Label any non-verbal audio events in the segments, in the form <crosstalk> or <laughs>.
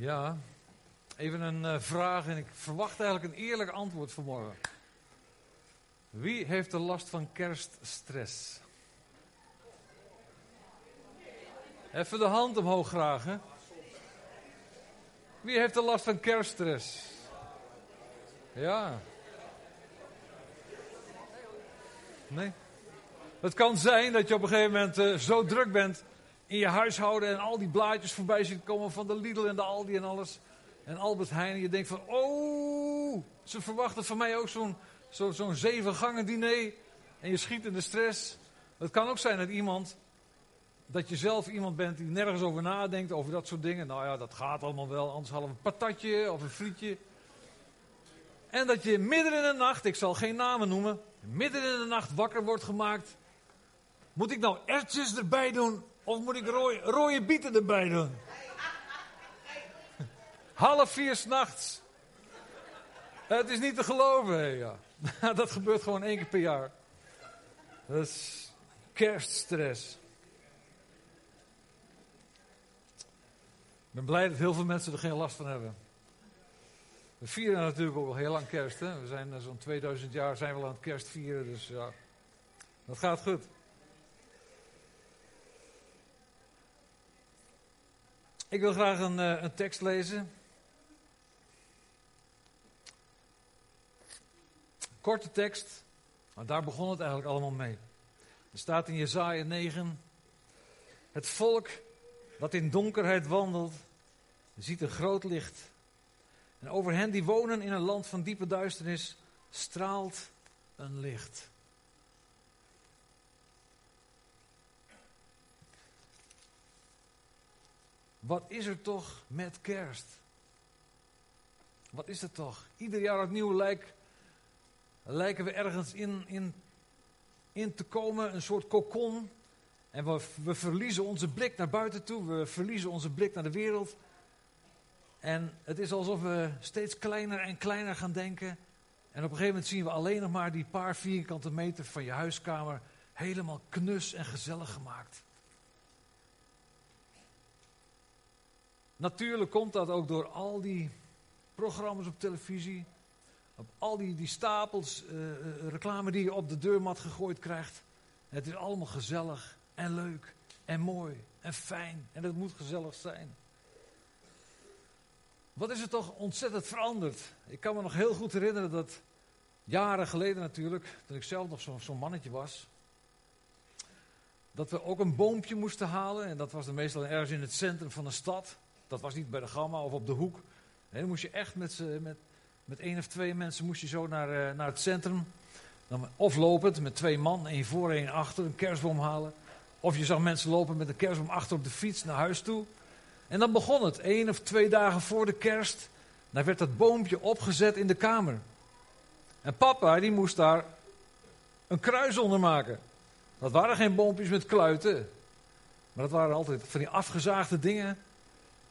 Ja, even een eh, vraag en ik verwacht eigenlijk een eerlijk antwoord vanmorgen. Wie heeft de last van kerststress? Even de hand omhoog graag, hè? Wie heeft de last van kerststress? Ja. Nee? Het kan zijn dat je op een gegeven moment eh, zo druk bent in je huishouden en al die blaadjes voorbij ziet komen van de Lidl en de Aldi en alles. En Albert Heijn. En je denkt van, oh, ze verwachten van mij ook zo'n zo, zo'n zeven gangen diner. En je schiet in de stress. Het kan ook zijn dat iemand, dat je zelf iemand bent die nergens over nadenkt, over dat soort dingen. Nou ja, dat gaat allemaal wel, anders hadden we een patatje of een frietje. En dat je midden in de nacht, ik zal geen namen noemen, midden in de nacht wakker wordt gemaakt. Moet ik nou ertjes erbij doen of moet ik rode, bieten erbij doen? Half vier s'nachts. Het is niet te geloven, ja. <laughs> Dat gebeurt gewoon één keer per jaar. Dat is kerststress. Ik ben blij dat heel veel mensen er geen last van hebben. We vieren natuurlijk ook al heel lang kerst. Hè? We zijn eh, zo'n 2000 jaar zijn we al aan het kerst vieren. Dus ja, dat gaat goed. Ik wil graag een, eh, een tekst lezen. Korte tekst, maar daar begon het eigenlijk allemaal mee. Er staat in Jezaja 9: Het volk dat in donkerheid wandelt, ziet een groot licht. En over hen die wonen in een land van diepe duisternis, straalt een licht. Wat is er toch met kerst? Wat is het toch? Ieder jaar opnieuw lijkt, lijken we ergens in, in, in te komen, een soort kokon. En we, we verliezen onze blik naar buiten toe, we verliezen onze blik naar de wereld. En het is alsof we steeds kleiner en kleiner gaan denken. En op een gegeven moment zien we alleen nog maar die paar vierkante meter van je huiskamer helemaal knus en gezellig gemaakt. Natuurlijk komt dat ook door al die programma's op televisie. Op al die, die stapels uh, reclame die je op de deurmat gegooid krijgt. Het is allemaal gezellig en leuk en mooi en fijn. En het moet gezellig zijn. Wat is het toch ontzettend veranderd. Ik kan me nog heel goed herinneren dat jaren geleden natuurlijk, toen ik zelf nog zo'n zo mannetje was, dat we ook een boompje moesten halen. En dat was dan meestal ergens in het centrum van de stad. Dat was niet bij de Gamma of op de hoek. Dan moest je echt met, met, met één of twee mensen moest je zo naar, eh, naar het centrum. Dan, of lopend met twee man, één voor, één achter, een kerstboom halen. Of je zag mensen lopen met een kerstboom achter op de fiets naar huis toe. En dan begon het, één of twee dagen voor de kerst. Dan werd dat boompje opgezet in de kamer. En papa, die moest daar een kruis onder maken. Dat waren geen boompjes met kluiten. Maar dat waren altijd van die afgezaagde dingen.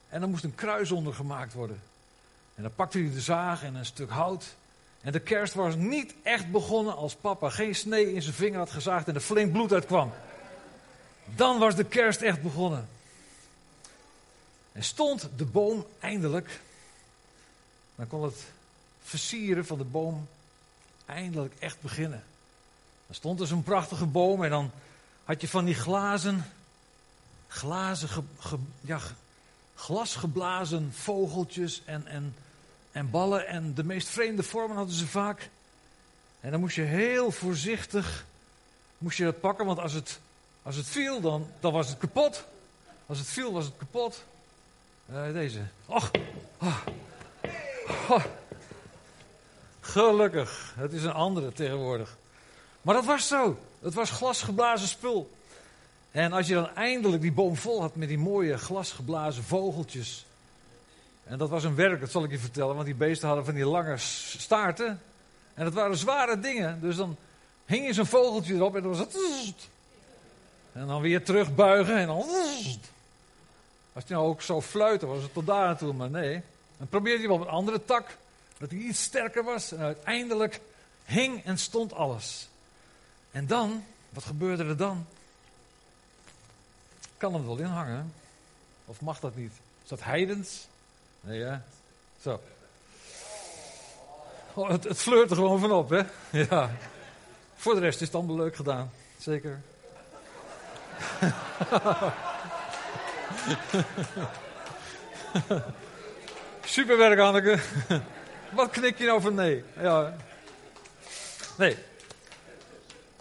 En dan moest een kruis onder gemaakt worden. En dan pakte hij de zaag en een stuk hout. En de kerst was niet echt begonnen als papa geen snee in zijn vinger had gezaagd en er flink bloed uitkwam. Dan was de kerst echt begonnen. En stond de boom eindelijk, dan kon het versieren van de boom eindelijk echt beginnen. Dan stond er zo'n prachtige boom en dan had je van die glazen, glazen, ge, ja, glasgeblazen vogeltjes en, en, en ballen. En de meest vreemde vormen hadden ze vaak. En dan moest je heel voorzichtig moest je dat pakken, want als het, als het viel, dan, dan was het kapot. Als het viel, was het kapot. Uh, deze. Och. Oh. Oh. Gelukkig. Het is een andere tegenwoordig. Maar dat was zo. Het was glasgeblazen spul. En als je dan eindelijk die boom vol had met die mooie glasgeblazen vogeltjes. En dat was een werk, dat zal ik je vertellen, want die beesten hadden van die lange staarten. En dat waren zware dingen. Dus dan hing je zo'n vogeltje erop en dan was het. En dan weer terugbuigen en dan. Als je nou ook zo fluiten, was het tot daar aan toe, maar nee. Dan probeerde hij wel een andere tak, dat hij iets sterker was. En uiteindelijk hing en stond alles. En dan, wat gebeurde er dan? Kan hem wel inhangen? Of mag dat niet? Is dat heidens? Nee, ja. Zo. Oh, het, het er gewoon van op, hè? <laughs> Ja. Voor de rest is het allemaal leuk gedaan. Zeker. <laughs> Superwerk, Anneke. <laughs> Wat knik je nou van nee? Ja. Nee.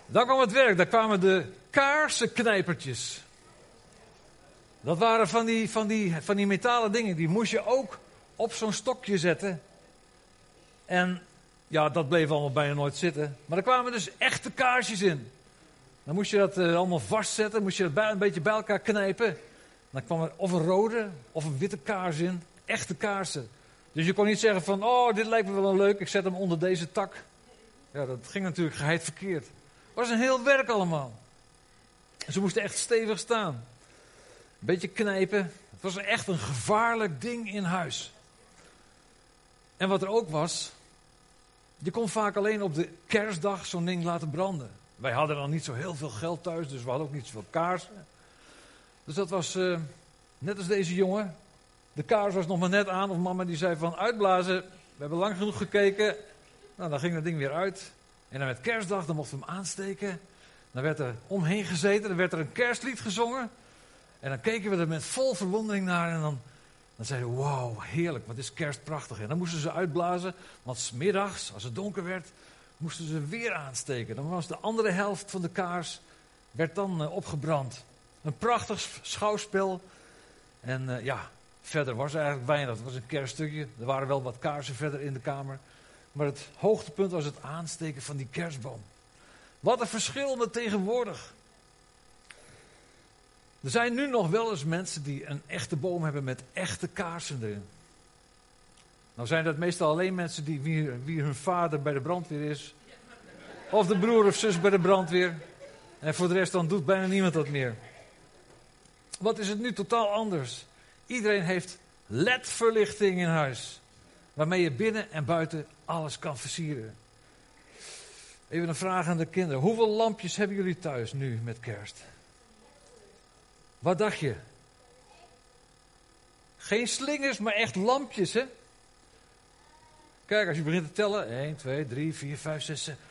Dan kwam het werk. Daar kwamen de kaarsenknijpertjes. Dat waren van die, van, die, van die metalen dingen. Die moest je ook op zo'n stokje zetten. En ja, dat bleef allemaal bijna nooit zitten. Maar er kwamen dus echte kaarsjes in. Dan moest je dat uh, allemaal vastzetten. Moest je dat bij, een beetje bij elkaar knijpen. Dan kwam er of een rode of een witte kaars in. Echte kaarsen. Dus je kon niet zeggen van, oh, dit lijkt me wel leuk. Ik zet hem onder deze tak. Ja, dat ging natuurlijk geheid verkeerd. Het was een heel werk allemaal. En ze moesten echt stevig staan. Een beetje knijpen. Het was echt een gevaarlijk ding in huis. En wat er ook was, je kon vaak alleen op de kerstdag zo'n ding laten branden. Wij hadden dan niet zo heel veel geld thuis, dus we hadden ook niet zoveel kaarsen. Dus dat was uh, net als deze jongen. De kaars was nog maar net aan, of mama die zei van uitblazen. We hebben lang genoeg gekeken. Nou, dan ging dat ding weer uit. En dan met kerstdag, dan mochten we hem aansteken. Dan werd er omheen gezeten, dan werd er een kerstlied gezongen. En dan keken we er met vol verwondering naar en dan, dan zeiden we, wauw, heerlijk, wat is kerst prachtig. En dan moesten ze uitblazen, want smiddags, als het donker werd, moesten ze weer aansteken. Dan was de andere helft van de kaars, werd dan uh, opgebrand. Een prachtig schouwspel. En uh, ja, verder was er eigenlijk weinig. Het was een kerststukje. Er waren wel wat kaarsen verder in de kamer. Maar het hoogtepunt was het aansteken van die kerstboom. Wat een verschil met tegenwoordig. Er zijn nu nog wel eens mensen die een echte boom hebben met echte kaarsen erin. Nou zijn dat meestal alleen mensen die, wie, wie hun vader bij de brandweer is. Of de broer of zus bij de brandweer. En voor de rest dan doet bijna niemand dat meer. Wat is het nu totaal anders? Iedereen heeft LED-verlichting in huis. Waarmee je binnen en buiten alles kan versieren. Even een vraag aan de kinderen. Hoeveel lampjes hebben jullie thuis nu met kerst? Wat dacht je? Geen slingers, maar echt lampjes, hè? Kijk, als je begint te tellen. 1, 2, 3, 4, 5, 6, 7.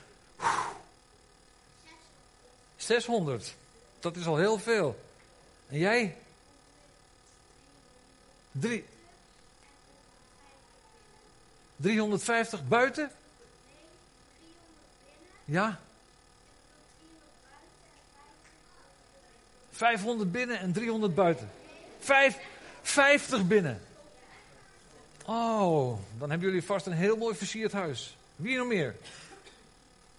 600. Dat is al heel veel. En jij? Drie. 350 buiten? Ja? 500 binnen en 300 buiten. Vijf, 50 binnen. Oh, dan hebben jullie vast een heel mooi versierd huis. Wie nog meer?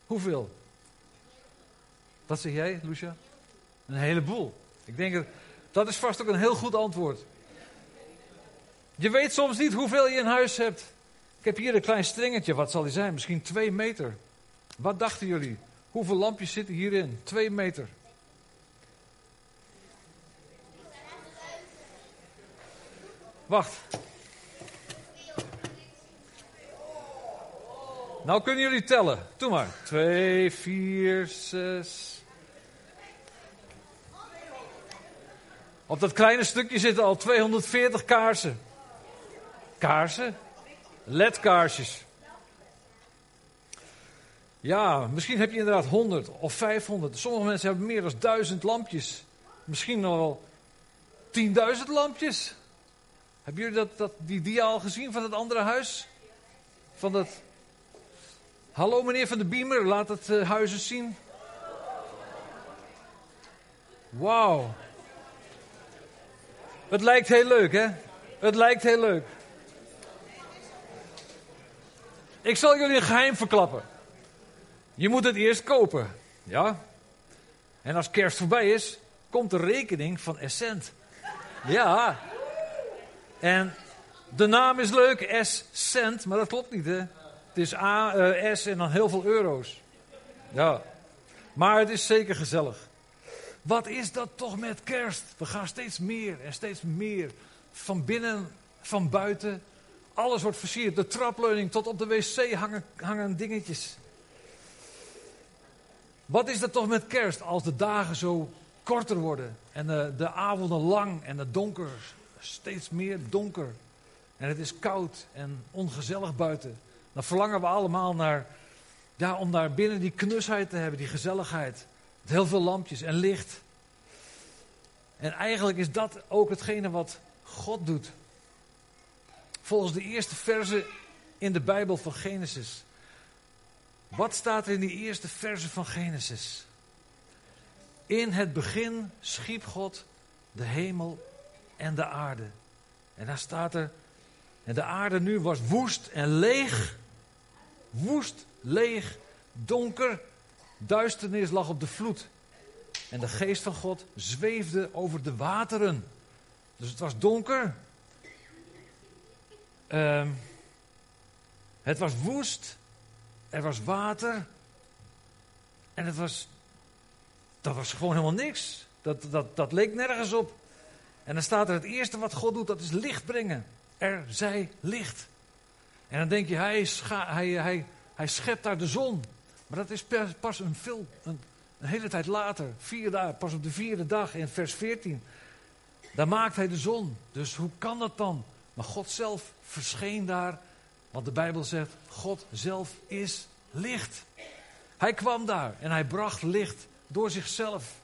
Hoeveel? Wat zeg jij, Lucia? Een heleboel. Ik denk dat dat is vast ook een heel goed antwoord. Je weet soms niet hoeveel je in huis hebt. Ik heb hier een klein stringetje. Wat zal die zijn? Misschien twee meter. Wat dachten jullie? Hoeveel lampjes zitten hierin? Twee meter. Wacht. Nou kunnen jullie tellen. Doe maar. Twee, vier, zes. Op dat kleine stukje zitten al 240 kaarsen. Kaarsen? LED-kaarsjes. Ja, misschien heb je inderdaad 100 of 500. Sommige mensen hebben meer dan 1000 lampjes. Misschien nog wel 10.000 lampjes. Hebben jullie dat, dat, die dia al gezien van het andere huis? Van dat. Hallo meneer van de Beamer, laat het uh, huis eens zien. Wauw. Het lijkt heel leuk, hè? Het lijkt heel leuk. Ik zal jullie een geheim verklappen. Je moet het eerst kopen, ja? En als kerst voorbij is, komt de rekening van Essent. Ja. En de naam is leuk, S-cent, maar dat klopt niet, hè? Het is A, uh, S en dan heel veel euro's. Ja. Maar het is zeker gezellig. Wat is dat toch met kerst? We gaan steeds meer en steeds meer. Van binnen, van buiten. Alles wordt versierd. De trapleuning tot op de wc hangen, hangen dingetjes. Wat is dat toch met kerst als de dagen zo korter worden en de, de avonden lang en het donker steeds meer donker. en het is koud en ongezellig buiten, dan verlangen we allemaal naar, ja, om daar binnen die knusheid te hebben, die gezelligheid. Heel veel lampjes en licht. En eigenlijk is dat ook hetgene wat God doet. Volgens de eerste verse in de Bijbel van Genesis. Wat staat er in die eerste verse van Genesis? In het begin schiep God de hemel en de aarde. En daar staat er, en de aarde nu was woest en leeg. Woest, leeg, donker. Duisternis lag op de vloed. En de geest van God zweefde over de wateren. Dus het was donker. Ehm, het was woest. Er was water. En het was. Dat was gewoon helemaal niks. Dat, dat, dat leek nergens op. En dan staat er: het eerste wat God doet, dat is licht brengen. Er zij licht. En dan denk je, hij, hij, hij, hij schept daar de zon. Maar dat is pas een, veel, een, hele tijd later, vier pas op de vierde dag in vers 14. Daar maakt hij de zon. Dus hoe kan dat dan? Maar God zelf verscheen daar, want de Bijbel zegt, God zelf is licht. Hij kwam daar en hij bracht licht door zichzelf.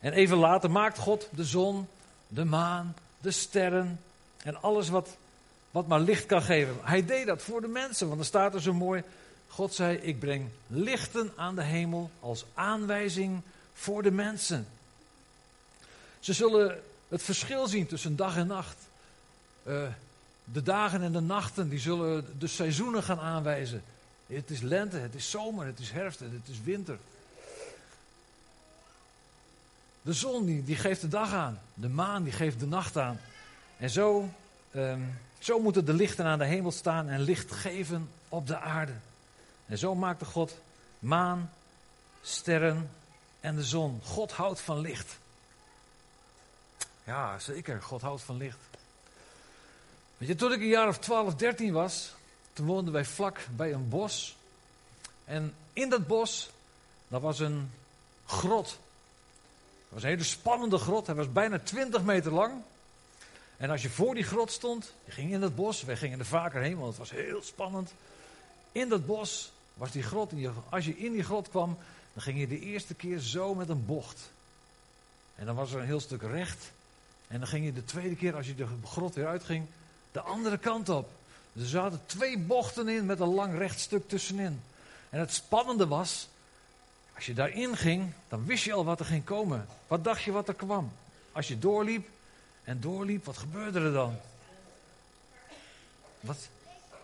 En even later maakt God de zon, de maan, de sterren en alles wat, wat maar licht kan geven. Hij deed dat voor de mensen, want er staat er zo mooi, God zei, ik breng lichten aan de hemel als aanwijzing voor de mensen. Ze zullen het verschil zien tussen dag en nacht. Uh, de dagen en de nachten, die zullen de seizoenen gaan aanwijzen. Het is lente, het is zomer, het is herfst en het is winter. De zon die, die geeft de dag aan, de maan die geeft de nacht aan. En zo, um, zo moeten de lichten aan de hemel staan en licht geven op de aarde. En zo maakte God maan, sterren en de zon. God houdt van licht. Ja, zeker, God houdt van licht. Weet je, toen ik een jaar of 12, 13 was, toen woonden wij vlak bij een bos. En in dat bos, dat was een grot. Dat was een hele spannende grot. Hij was bijna 20 meter lang. En als je voor die grot stond, je ging in dat bos. Wij gingen er vaker heen, want het was heel spannend. In dat bos was die grot. als je in die grot kwam, dan ging je de eerste keer zo met een bocht. En dan was er een heel stuk recht. En dan ging je de tweede keer, als je de grot weer uitging, de andere kant op. Dus er zaten twee bochten in met een lang rechtstuk tussenin. En het spannende was, als je daarin ging, dan wist je al wat er ging komen. Wat dacht je wat er kwam? Als je doorliep en doorliep, wat gebeurde er dan? Wat?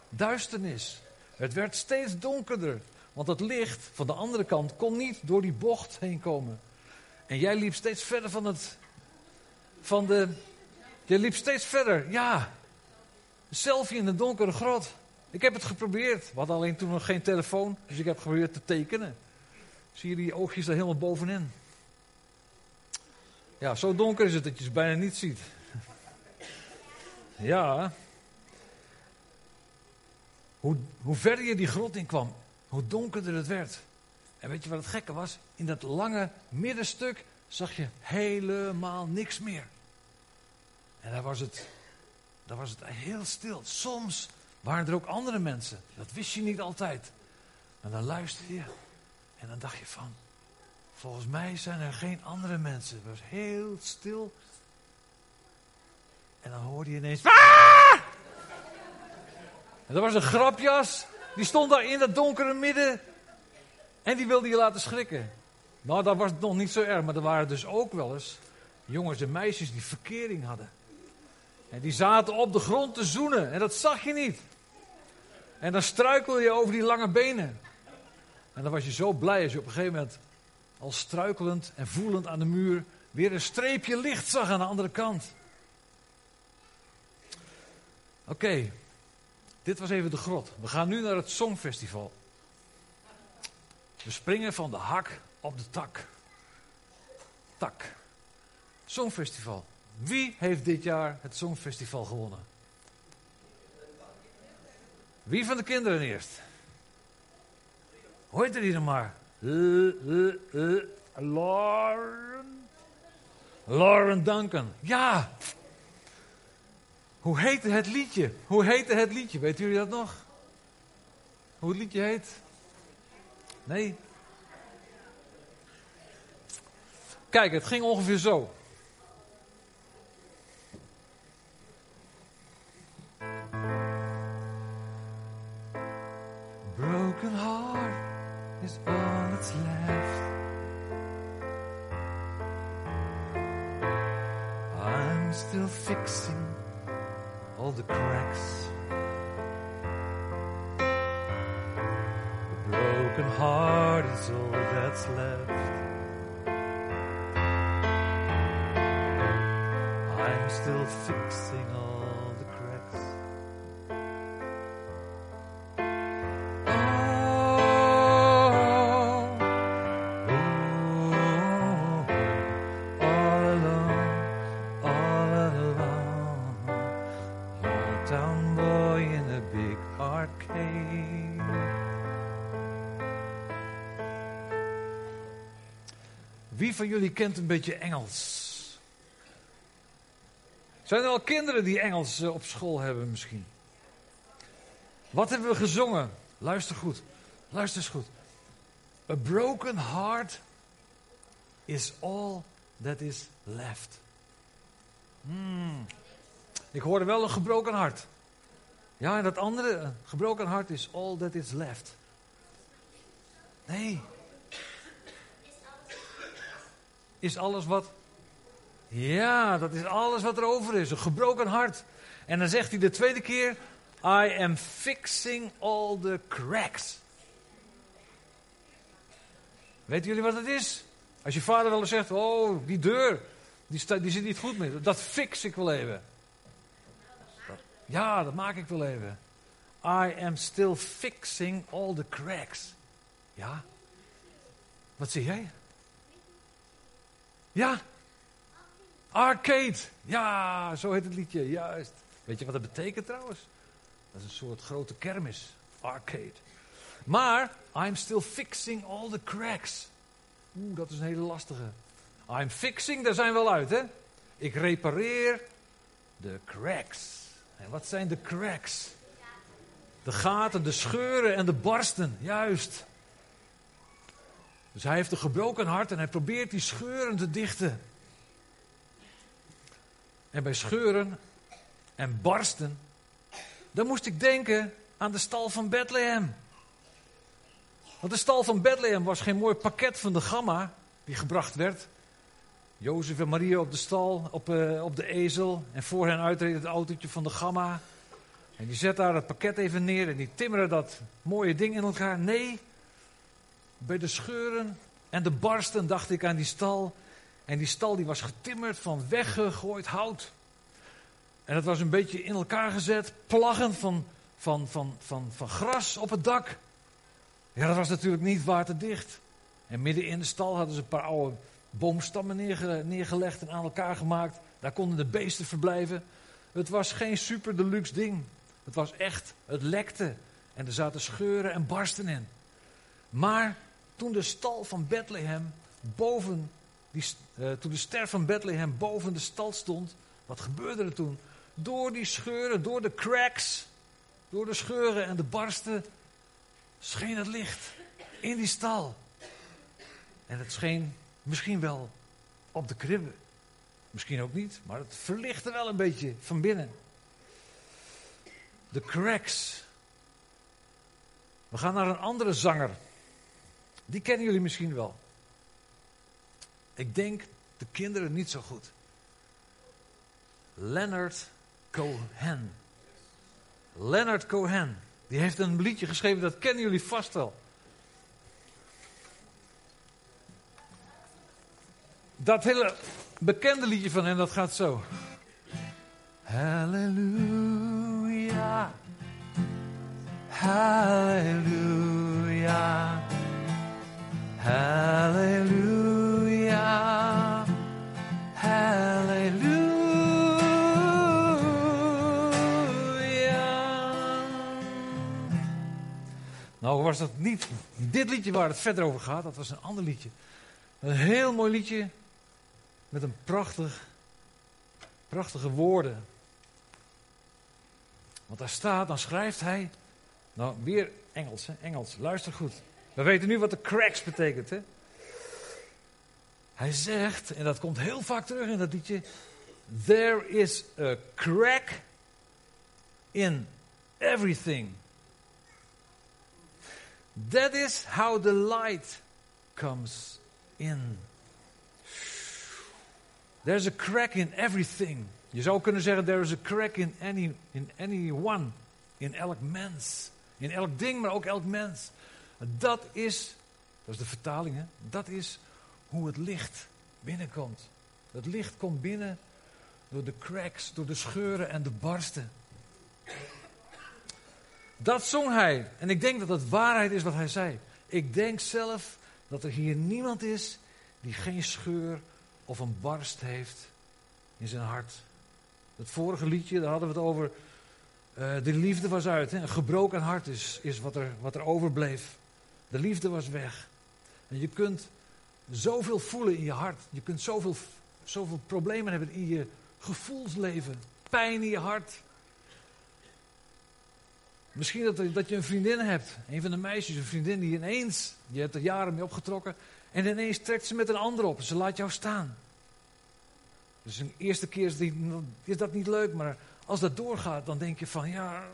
Duisternis. Het werd steeds donkerder. Want het licht van de andere kant kon niet door die bocht heen komen. En jij liep steeds verder van het. Van de. Je liep steeds verder. Ja, selfie in de donkere grot. Ik heb het geprobeerd. We hadden alleen toen nog geen telefoon, dus ik heb geprobeerd te tekenen. Zie je die oogjes daar helemaal bovenin? Ja, zo donker is het dat je ze bijna niet ziet. Ja. Hoe, hoe verder je die grot in kwam, hoe donkerder het werd. En weet je wat het gekke was? In dat lange middenstuk zag je helemaal niks meer. En daar was het dan was het heel stil. Soms waren er ook andere mensen. Dat wist je niet altijd. En dan luisterde je en dan dacht je van, volgens mij zijn er geen andere mensen. Het was heel stil. En dan hoorde je ineens, ah! En dat was een grapjas. Die stond daar in dat donkere midden. En die wilde je laten schrikken. Nou, dat was nog niet zo erg. Maar er waren dus ook wel eens jongens en meisjes die verkering hadden. En die zaten op de grond te zoenen. En dat zag je niet. En dan struikelde je over die lange benen. En dan was je zo blij als je op een gegeven moment, al struikelend en voelend aan de muur, weer een streepje licht zag aan de andere kant. Oké, dit was even de grot. We gaan nu naar het Songfestival. We springen van de hak op de tak. Tak. Songfestival. Wie heeft dit jaar het Songfestival gewonnen? Wie van de kinderen eerst? Hoe heet die dan maar? Lauren. Lauren Duncan. Ja. Hoe heette het liedje? Hoe heette het liedje? Weet jullie dat nog? Hoe het liedje heet? Nee? Kijk, het ging ongeveer zo. Van jullie kent een beetje Engels? Zijn er al kinderen die Engels eh, op school hebben misschien? Wat hebben we gezongen? Luister goed. Luister eens goed. A broken heart is all that is left. Hmm. Ik hoorde wel een gebroken hart. Ja, en dat andere, een gebroken hart is all that is left. Nee. Is alles wat ja, dat is alles wat er over is. Een gebroken hart. En dan zegt hij de tweede keer: I am fixing all the cracks. Weten jullie wat het is? Als je vader wel eens zegt: Oh, die deur, die, die zit niet goed meer. Dat fix ik wel even. Ja, dat maak ik wel even. I am still fixing all the cracks. Ja? Wat zie jij? Ja, Arcade. Ja, zo heet het liedje. Juist. Weet je wat dat betekent trouwens? Dat is een soort grote kermis. Arcade. Maar, I'm still fixing all the cracks. Oeh, dat is een hele lastige. I'm fixing, daar zijn we wel uit, hè? Ik repareer de cracks. En wat zijn de cracks? De gaten, de scheuren en de barsten. Juist. Dus hij heeft een gebroken hart en hij probeert die scheuren te dichten. En bij scheuren en barsten, dan moest ik denken aan de stal van Bethlehem. Want de stal van Bethlehem was geen mooi pakket van de gamma die gebracht werd. Jozef en Maria op de stal, op, uh, op de ezel. En voor hen uitreed het autootje van de gamma. En die zet daar het pakket even neer en die timmeren dat mooie ding in elkaar. Nee, bij de scheuren en de barsten dacht ik aan die stal en die stal die was getimmerd van weggegooid hout. En het was een beetje in elkaar gezet, plaggen van, van, van, van, van gras op het dak. Ja, dat was natuurlijk niet waterdicht. En midden in de stal hadden ze een paar oude boomstammen neergelegd en aan elkaar gemaakt. Daar konden de beesten verblijven. Het was geen super deluxe ding. Het was echt, het lekte. En er zaten scheuren en barsten in. Maar toen de stal van Bethlehem boven die, uh, toen de ster van Bethlehem boven de stal stond, wat gebeurde er toen? Door die scheuren, door de cracks, door de scheuren en de barsten, scheen het licht in die stal. En het scheen misschien wel op de kribbe. Misschien ook niet, maar het verlichtte wel een beetje van binnen. De cracks. We gaan naar een andere zanger. Die kennen jullie misschien wel. Ik denk de kinderen niet zo goed. Leonard Cohen. Leonard Cohen. Die heeft een liedje geschreven, dat kennen jullie vast wel. Dat hele bekende liedje van hem, dat gaat zo. Halleluja. Halleluja. Was dat niet dit liedje waar het verder over gaat, dat was een ander liedje. Een heel mooi liedje met een prachtig, prachtige woorden. Want daar staat, dan schrijft hij. Nou, weer Engels, hè? Engels. Luister goed. We weten nu wat de cracks betekent, hè? Hij zegt, en dat komt heel vaak terug in dat liedje. There is a crack in everything. That is how the light comes in. There's a crack in everything. Je zou kunnen zeggen, there is a crack in, any, in anyone. In elk mens. In elk ding, maar ook elk mens. Dat is, dat is de vertaling, hè? dat is hoe het licht binnenkomt. Het licht komt binnen door de cracks, door de scheuren en de barsten. Dat zong hij. En ik denk dat het waarheid is wat hij zei. Ik denk zelf dat er hier niemand is die geen scheur of een barst heeft in zijn hart. Het vorige liedje, daar hadden we het over. Uh, de liefde was uit. Hè? Een gebroken hart is, is wat, er, wat er overbleef. De liefde was weg. En je kunt zoveel voelen in je hart. Je kunt zoveel, zoveel problemen hebben in je gevoelsleven. Pijn in je hart. Misschien dat, dat je een vriendin hebt. Een van de meisjes, een vriendin die ineens, je hebt er jaren mee opgetrokken. En ineens trekt ze met een ander op. Ze laat jou staan. Dus een eerste keer is, die, is dat niet leuk, maar als dat doorgaat, dan denk je van ja,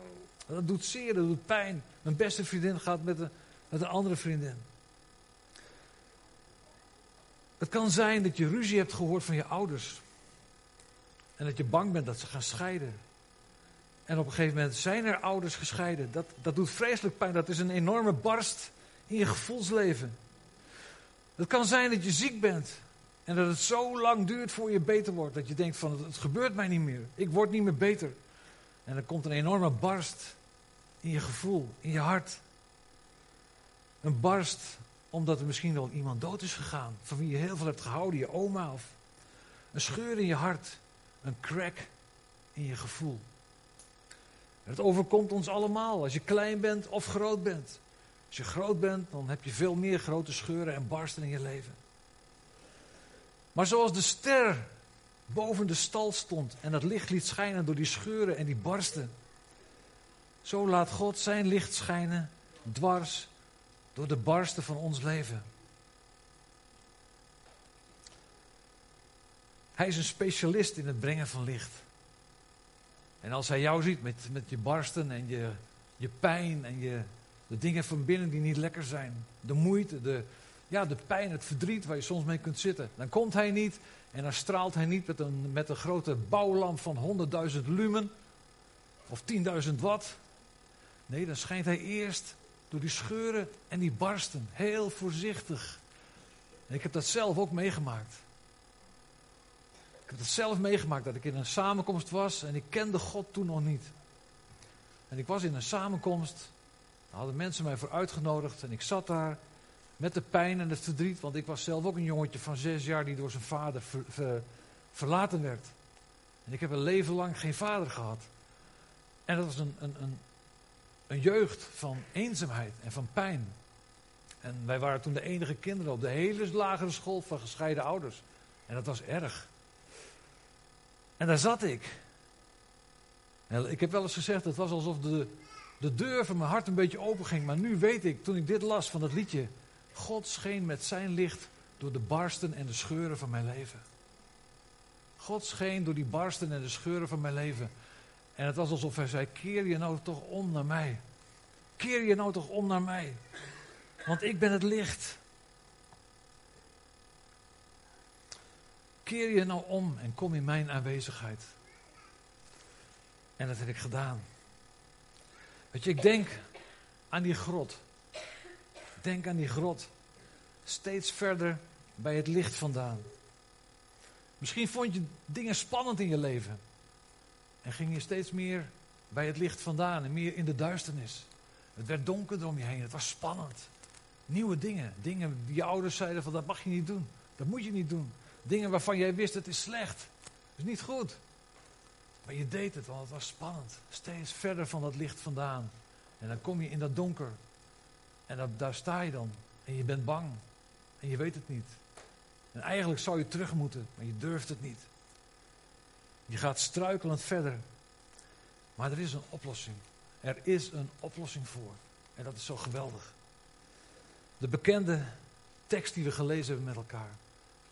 dat doet zeer, dat doet pijn. Mijn beste vriendin gaat met een, met een andere vriendin. Het kan zijn dat je ruzie hebt gehoord van je ouders. En dat je bang bent dat ze gaan scheiden. En op een gegeven moment zijn er ouders gescheiden. Dat, dat doet vreselijk pijn. Dat is een enorme barst in je gevoelsleven. Het kan zijn dat je ziek bent. En dat het zo lang duurt voor je beter wordt. Dat je denkt van het gebeurt mij niet meer. Ik word niet meer beter. En er komt een enorme barst in je gevoel, in je hart. Een barst omdat er misschien wel iemand dood is gegaan. Van wie je heel veel hebt gehouden, je oma. Of een scheur in je hart. Een crack in je gevoel. Het overkomt ons allemaal als je klein bent of groot bent. Als je groot bent, dan heb je veel meer grote scheuren en barsten in je leven. Maar zoals de ster boven de stal stond en het licht liet schijnen door die scheuren en die barsten, zo laat God zijn licht schijnen dwars door de barsten van ons leven. Hij is een specialist in het brengen van licht. En als hij jou ziet met, met je barsten en je, je pijn en je, de dingen van binnen die niet lekker zijn, de moeite, de, ja, de pijn, het verdriet waar je soms mee kunt zitten, dan komt hij niet en dan straalt hij niet met een, met een grote bouwlamp van 100.000 lumen of 10.000 watt. Nee, dan schijnt hij eerst door die scheuren en die barsten, heel voorzichtig. En ik heb dat zelf ook meegemaakt. Heb het zelf meegemaakt dat ik in een samenkomst was en ik kende God toen nog niet. En ik was in een samenkomst, daar hadden mensen mij voor uitgenodigd en ik zat daar met de pijn en het verdriet, want ik was zelf ook een jongetje van zes jaar die door zijn vader verlaten werd. En ik heb een leven lang geen vader gehad. En dat was een, een, een, een jeugd van eenzaamheid en van pijn. En wij waren toen de enige kinderen op de hele lagere school van gescheiden ouders. En dat was erg. En daar zat ik. Ik heb wel eens gezegd, het was alsof de, de deur van mijn hart een beetje open ging. Maar nu weet ik, toen ik dit las van het liedje, God scheen met zijn licht door de barsten en de scheuren van mijn leven. God scheen door die barsten en de scheuren van mijn leven. En het was alsof hij zei, keer je nou toch om naar mij. Keer je nou toch om naar mij. Want ik ben het licht. Keer je nou om en kom in mijn aanwezigheid. En dat heb ik gedaan. Weet je, ik denk aan die grot. Denk aan die grot. Steeds verder bij het licht vandaan. Misschien vond je dingen spannend in je leven. En ging je steeds meer bij het licht vandaan en meer in de duisternis. Het werd donker om je heen. Het was spannend. Nieuwe dingen. Dingen die je ouders zeiden van dat mag je niet doen. Dat moet je niet doen. Dingen waarvan jij wist het is slecht. Het is niet goed. Maar je deed het, want het was spannend. Steeds verder van dat licht vandaan. En dan kom je in dat donker. En daar sta je dan. En je bent bang. En je weet het niet. En eigenlijk zou je terug moeten, maar je durft het niet. Je gaat struikelend verder. Maar er is een oplossing. Er is een oplossing voor. En dat is zo geweldig. De bekende tekst die we gelezen hebben met elkaar.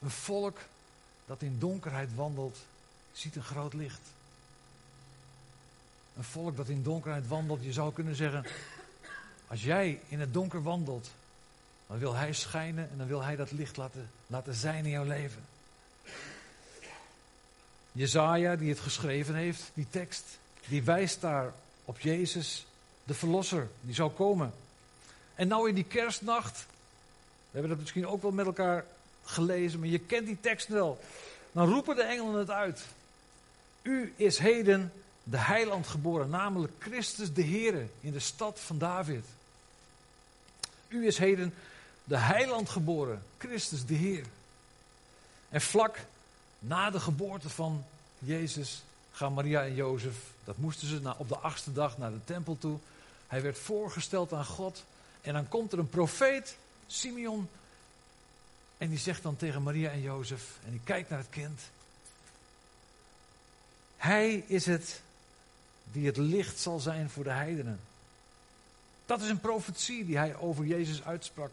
Een volk dat in donkerheid wandelt, ziet een groot licht. Een volk dat in donkerheid wandelt, je zou kunnen zeggen, als jij in het donker wandelt, dan wil hij schijnen en dan wil hij dat licht laten, laten zijn in jouw leven. Jezaja, die het geschreven heeft, die tekst, die wijst daar op Jezus, de Verlosser, die zou komen. En nou in die kerstnacht, we hebben dat misschien ook wel met elkaar gelezen, maar je kent die tekst wel. Dan roepen de engelen het uit. U is heden de heiland geboren, namelijk Christus de Heere in de stad van David. U is heden de heiland geboren, Christus de Heer. En vlak na de geboorte van Jezus gaan Maria en Jozef, dat moesten ze op de achtste dag naar de tempel toe. Hij werd voorgesteld aan God. En dan komt er een profeet, Simeon, en die zegt dan tegen Maria en Jozef, en die kijkt naar het kind. Hij is het die het licht zal zijn voor de heidenen. Dat is een profetie die hij over Jezus uitsprak.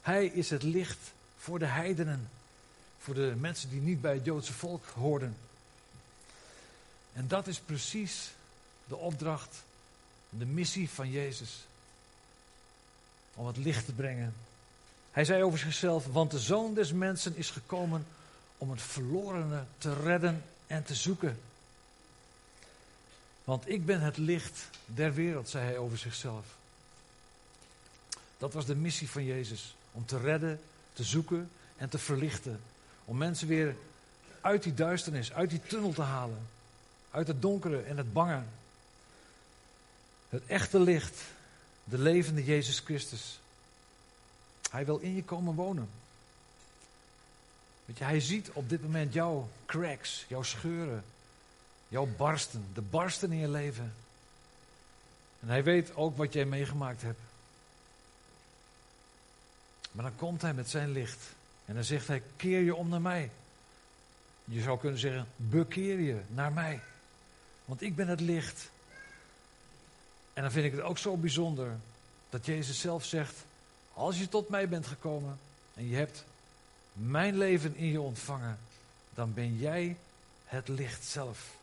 Hij is het licht voor de heidenen. Voor de mensen die niet bij het Joodse volk hoorden. En dat is precies de opdracht, de missie van Jezus. Om het licht te brengen. Hij zei over zichzelf, want de zoon des mensen is gekomen om het verlorene te redden en te zoeken. Want ik ben het licht der wereld, zei hij over zichzelf. Dat was de missie van Jezus. Om te redden, te zoeken en te verlichten. Om mensen weer uit die duisternis, uit die tunnel te halen. Uit het donkere en het bange. Het echte licht, de levende Jezus Christus. Hij wil in je komen wonen. Weet je, hij ziet op dit moment jouw cracks, jouw scheuren, jouw barsten, de barsten in je leven. En hij weet ook wat jij meegemaakt hebt. Maar dan komt hij met zijn licht en dan zegt hij: keer je om naar mij. Je zou kunnen zeggen: bekeer je naar mij. Want ik ben het licht. En dan vind ik het ook zo bijzonder dat Jezus zelf zegt: Als je tot mij bent gekomen en je hebt mijn leven in je ontvangen, dan ben jij het licht zelf.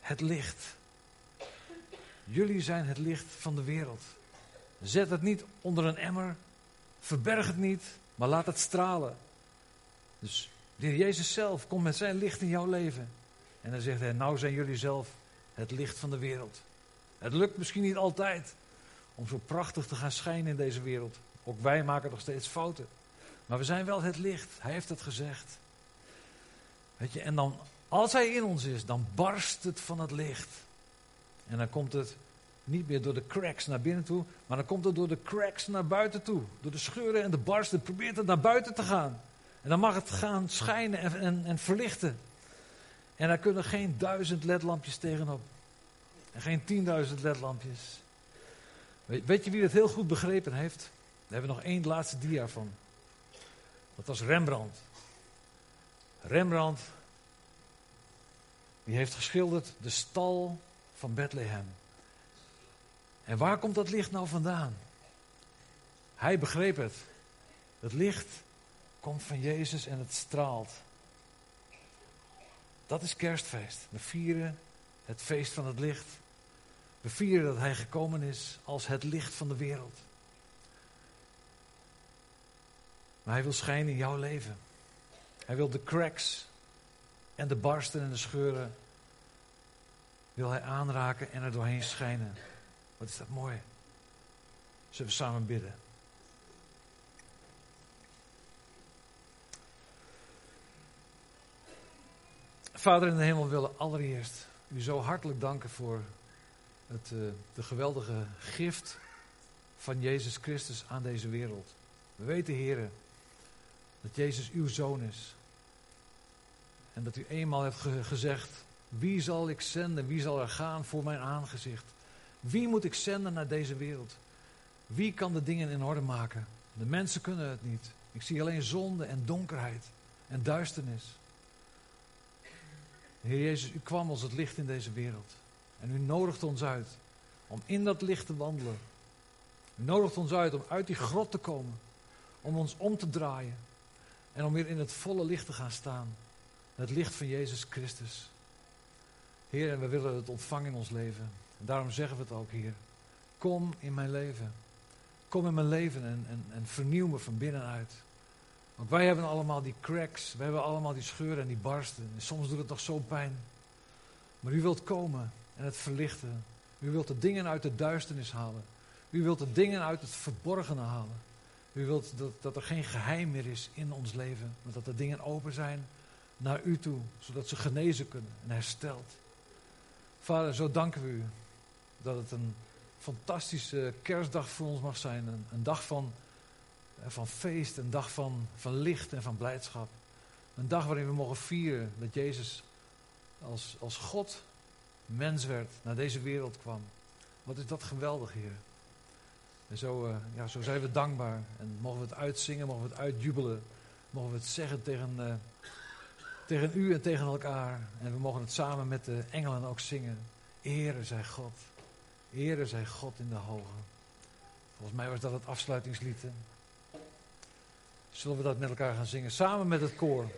Het licht. Jullie zijn het licht van de wereld. Zet het niet onder een emmer. Verberg het niet, maar laat het stralen. Dus de heer Jezus zelf komt met zijn licht in jouw leven. En dan zegt hij, nou zijn jullie zelf het licht van de wereld. Het lukt misschien niet altijd om zo prachtig te gaan schijnen in deze wereld. Ook wij maken nog steeds fouten. Maar we zijn wel het licht. Hij heeft het gezegd. Weet je, en dan, als hij in ons is, dan barst het van het licht. En dan komt het niet meer door de cracks naar binnen toe, maar dan komt het door de cracks naar buiten toe. Door de scheuren en de barsten probeert het naar buiten te gaan. En dan mag het gaan schijnen en, en, en verlichten. En daar kunnen geen duizend ledlampjes tegenop. En geen tienduizend ledlampjes. Weet, je wie het heel goed begrepen heeft? Daar hebben we nog één laatste dia van. Dat was Rembrandt. Rembrandt, die heeft geschilderd de stal van Bethlehem. En waar komt dat licht nou vandaan? Hij begreep het. Het licht komt van Jezus en het straalt. Dat is kerstfeest. We vieren het feest van het licht. We vieren dat Hij gekomen is als het licht van de wereld. Maar Hij wil schijnen in jouw leven. Hij wil de cracks en de barsten en de scheuren wil Hij aanraken en er doorheen schijnen. Wat is dat mooi. Zullen we samen bidden? Vader in de hemel, we willen allereerst u zo hartelijk danken voor het, uh, de geweldige gift van Jezus Christus aan deze wereld. We weten, heren, dat Jezus uw zoon is. En dat u eenmaal ge gezegd, wie zal ik zenden, wie zal er gaan voor mijn aangezicht? Wie moet ik zenden naar deze wereld? Wie kan de dingen in orde maken? De mensen kunnen het niet. Ik zie alleen zonde en donkerheid en duisternis. Heer Jezus, u kwam als het licht in deze wereld. En u nodigt ons uit om in dat licht te wandelen. U nodigt ons uit om uit die grot te komen. Om ons om te draaien. En om weer in het volle licht te gaan staan. Het licht van Jezus Christus. Heer, en we willen het ontvangen in ons leven. En daarom zeggen we het ook, Heer. Kom in mijn leven. Kom in mijn leven en, en, en vernieuw me van binnenuit. Want wij hebben allemaal die cracks, we hebben allemaal die scheuren en die barsten. En soms doet het nog zo pijn. Maar u wilt komen en het verlichten. U wilt de dingen uit de duisternis halen. U wilt de dingen uit het verborgene halen. U wilt dat, dat er geen geheim meer is in ons leven. Maar dat de dingen open zijn naar u toe. Zodat ze genezen kunnen en hersteld. Vader, zo danken we u dat het een fantastische kerstdag voor ons mag zijn. Een, een dag van, eh, van feest, een dag van, van licht en van blijdschap. Een dag waarin we mogen vieren dat Jezus als, als God mens werd, naar deze wereld kwam. Wat is dat geweldig, Heer. En zo, uh, ja, zo zijn we dankbaar. En mogen we het uitzingen, mogen we het uitjubelen. Mogen we het zeggen tegen, uh, tegen u en tegen elkaar. En we mogen het samen met de engelen ook zingen. Ere zij God. Ere zij God in de hoge. Volgens mij was dat het afsluitingslied. Zullen we dat met elkaar gaan zingen? Samen met het koor.